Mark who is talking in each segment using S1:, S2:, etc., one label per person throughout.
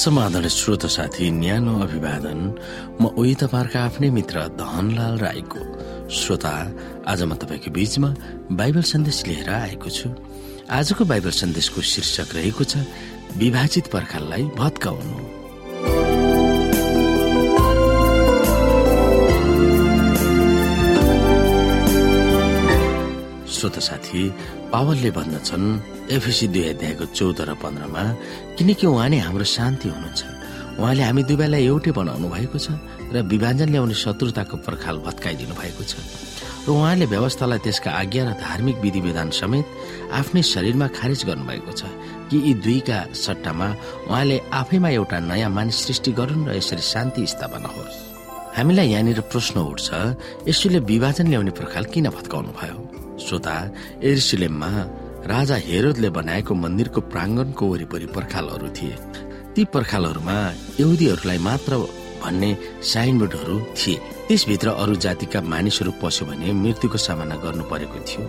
S1: समाधान श्रोत साथी न्यानो अभिवादन। म उही तपाईँहरूका आफ्नै मित्र धनलाल राईको श्रोता। आज म तपाईँको बीचमा बाइबल सन्देश लिएर आएको छु। आजको बाइबल सन्देशको शीर्षक रहेको छ विभाजित पर्खाललाई भत्काउनु। श्रोत साथी पावलले भन्दछन् एफएसी दुई अध्यायको चौध र पन्ध्रमा किनकि उहाँ नै हाम्रो शान्ति हुनुहुन्छ। उहाँले हामी दुवैलाई एउटै बनाउनु भएको छ र विभाजन ल्याउने शत्रुताको पर्खाल भत्काइदिनु भएको छ। र उहाँले व्यवस्थालाई त्यसका आज्ञा र धार्मिक विधि विधान समेत आफ्नै शरीरमा खारेज गर्नुभएको छ कि यी दुईका सट्टामा उहाँले आफैमा एउटा नयाँ मानिस सृष्टि गरून् र यसरी शान्ति स्थापना होस्। हामीलाई यहाँनिर प्रश्न उठ्छ यसुले विभाजन ल्याउने पर्खाल किन भत्काउनु भयो श्रोता एरिसिलेममा राजा हेरोदले बनाएको मन्दिरको प्राङ्गणको वरिपरि पर्खालहरू थिए। ती पर्खालहरूमा यहुदीहरूलाई मात्र भन्ने साइनबोर्डहरू थिए। त्यसभित्र अरू जातिका मानिसहरू पस्यो भने मृत्युको सामना गर्नु परेको थियो।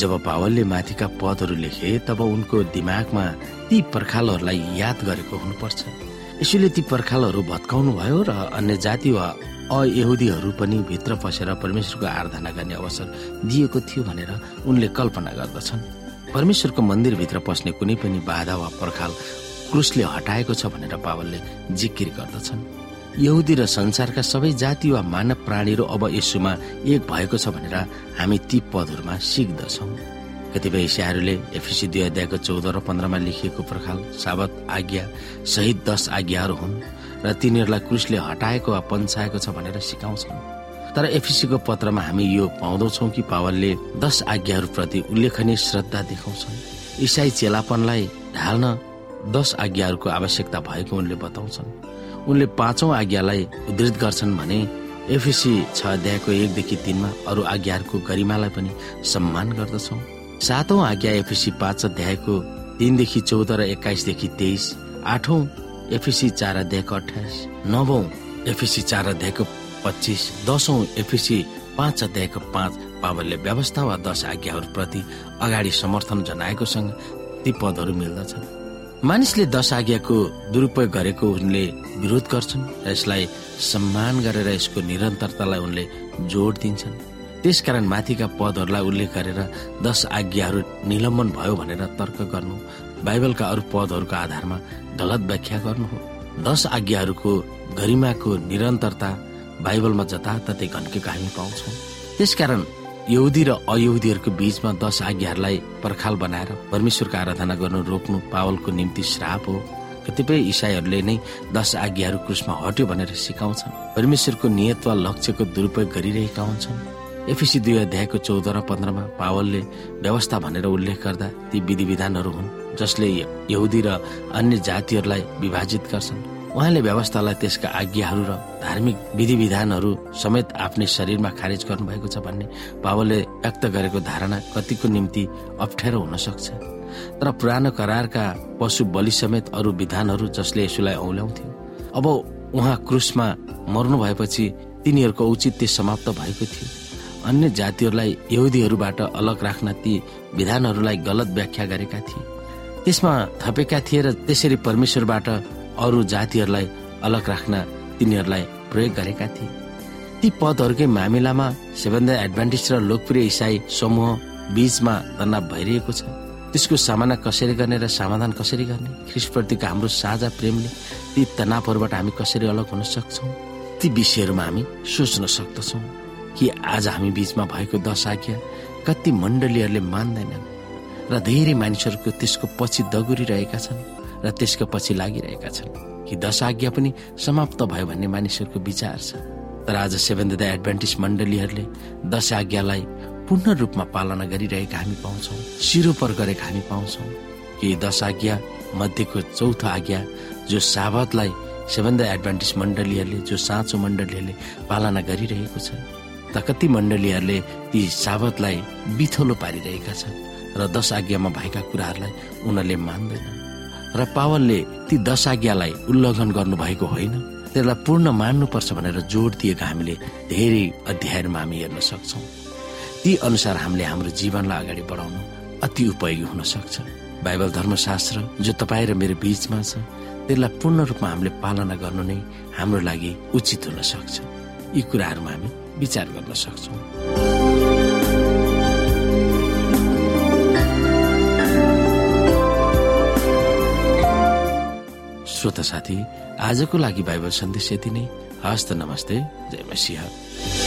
S1: जब पावलले माथिका पदहरू लेखे तब उनको दिमागमा ती पर्खालहरूलाई याद गरेको हुनुपर्छ। यसैले ती पर्खालहरू भत्काउनु भयो र अन्य जाति वा अयहुदीहरू पनि भित्र पसेर परमेश्वरको आराधना गर्ने अवसर दिएको थियो भनेर उनले कल्पना गर्दछन्। परमेश्वरको मन्दिरभित्र पस्ने कुनै पनि बाधा वा पर्खाल क्रुसले हटाएको छ भनेर पावलले जिकिर गर्दछन्। यहुदी र संसारका सबै जाति वा मानव प्राणीहरू अब यसुमा एक भएको छ भनेर हामी ती पदहरूमा सिक्दछौ। कतिपय इसाहरूले एफिसी दुई अध्यायको चौध र पन्ध्रमा लेखिएको पर्खाल साबत आज्ञा सहित दश आज्ञाहरू हुन् र तिनीहरूलाई क्रुसले हटाएको वा पन्छाएको छ भनेर सिकाउँछन्। तर एफिसीको पत्रमा हामी यो पाउँदछौ कि पावलले दश आज्ञाहरूप्रति उल्लेखनीय श्रद्धा देखाउँछन्। इसाई चेलापनलाई ढाल्न दश आज्ञाहरूको आवश्यकता भएको उनले बताउँछन्। उनले पाँचौं आज्ञालाई उद्धृत गर्छन् भने एफिसी छ अध्यायको एकदेखि तिनमा अरू आज्ञाहरूको गरिमालाई पनि सम्मान गर्दछौ। सातौं आज्ञा एफिसी पाँच अध्यायको तिनदेखि चौध र एक्काइसदेखि तेइस आठौं एफिसी चार अध्यायको अठाइस नवौं एफिसी चार अध्यायको पच्चिस दशौं एफिसी पाँच अध्यायको पाँच पावलले व्यवस्था वा दश आज्ञाहरूप्रति अगाडि समर्थन जनाएको सँग ती पदहरू मिल्दछन्। मानिसले दश आज्ञाको दुरुपयोग गरेको उनले विरोध गर्छन् र यसलाई सम्मान गरेर यसको निरन्तरतालाई उनले जोड दिन्छन्। त्यसकारण माथिका पदहरूलाई उल्लेख गरेर दश आज्ञाहरू निलम्बन भयो भनेर तर्क गर्नु बाइबलका अरू पदहरूको आधारमा गलत व्याख्या गर्नु हो। दश आज्ञाहरूको गरिमाको निरन्तरता बाइबलमा जताततै घन्केको हामी पाउँछौ। त्यसकारण यहुदी र अयहुदीहरूको बीचमा दश आज्ञाहरूलाई पर्खाल बनाएर परमेश्वरको आराधना गर्नु रोक्नु पावलको निम्ति श्राप हो। कतिपय इसाईहरूले नै दश आज्ञाहरू क्रुसमा हट्यो भनेर सिकाउँछन्। परमेश्वरको नियत वा लक्ष्यको दुरुपयोग गरिरहेका हुन्छन्। एफिसी दुई अध्यायको चौध र पन्ध्रमा पावलले व्यवस्था भनेर उल्लेख गर्दा ती विधि विधानहरू हुन् जसले यहुदी र अन्य जातिहरूलाई विभाजित गर्छन्। उहाँले व्यवस्थालाई त्यसका आज्ञाहरू र धार्मिक विधि विधानहरू समेत आफ्नै शरीरमा खारेज गर्नुभएको छ भन्ने पावलले व्यक्त गरेको धारणा कतिको निम्ति अप्ठ्यारो हुन सक्छ। तर पुरानो करारका पशु बलि समेत अरू विधानहरू जसले यसुलाई औल्याउँथ्यो अब उहाँ क्रुसमा मर्नु भएपछि तिनीहरूको औचित्य समाप्त भएको थियो। अन्य जातिहरूलाई यहुदीहरूबाट अलग राख्न ती विधानहरूलाई गलत व्याख्या गरेका थिए। त्यसमा थपेका थिए र त्यसरी परमेश्वरबाट अरू जातिहरूलाई अलग राख्न तिनीहरूलाई प्रयोग गरेका थिए। ती पदहरूकै मामिलामा सेभेन्द एडभान्टेज र लोकप्रिय इसाई समूह बीचमा तनाव भइरहेको छ। त्यसको सामना कसरी गर्ने र समाधान कसरी गर्ने? ख्रिसप्रतिको हाम्रो साझा प्रेमले ती तनावहरूबाट हामी कसरी अलग हुन सक्छौँ? ती विषयहरूमा हामी सोच्न सक्दछौँ। कि आज हामी बीचमा भएको दश आज्ञा कति मण्डलीहरूले मान्दैनन् र धेरै मानिसहरूको त्यसको पछि दगुरिरहेका छन् र त्यसको पछि लागिरहेका छन् कि दश आज्ञा पनि समाप्त भयो भन्ने मानिसहरूको विचार छ। तर आज सेभेन द एडभान्टेज मण्डलीहरूले दश आज्ञालाई पूर्ण रूपमा पालना गरिरहेका हामी पाउँछौँ सिरोपर गरेका हामी पाउँछौँ कि दश आज्ञा मध्येको चौथो आज्ञा जो साबतलाई सेभेन द एडभान्टेज मण्डलीहरूले जो साँचो मण्डलीहरूले पालना गरिरहेको छ। त कति मण्डलीहरूले ती साबतलाई बिथोलो पारिरहेका छन् र दश आज्ञामा भएका कुराहरूलाई उनीहरूले मान्दैन। र पावलले ती दश आज्ञालाई उल्लङ्घन गर्नुभएको होइन त्यसलाई पूर्ण मान्नुपर्छ भनेर जोड दिएको हामीले धेरै अध्यायमा हामी हेर्न सक्छौँ। ती अनुसार हामीले हाम्रो जीवनलाई अगाडि बढाउनु अति उपयोगी हुन सक्छ। बाइबल धर्मशास्त्र जो तपाईँ र मेरो बीचमा छ त्यसलाई पूर्ण रूपमा हामीले पालना गर्नु नै हाम्रो लागि उचित हुन सक्छ। यी कुराहरूमा हामी विचार गर्न सक्छौँ। श्रोता साथी आजको लागि बाइबल सन्देश यति नै। हस्त नमस्ते जय मसिंह।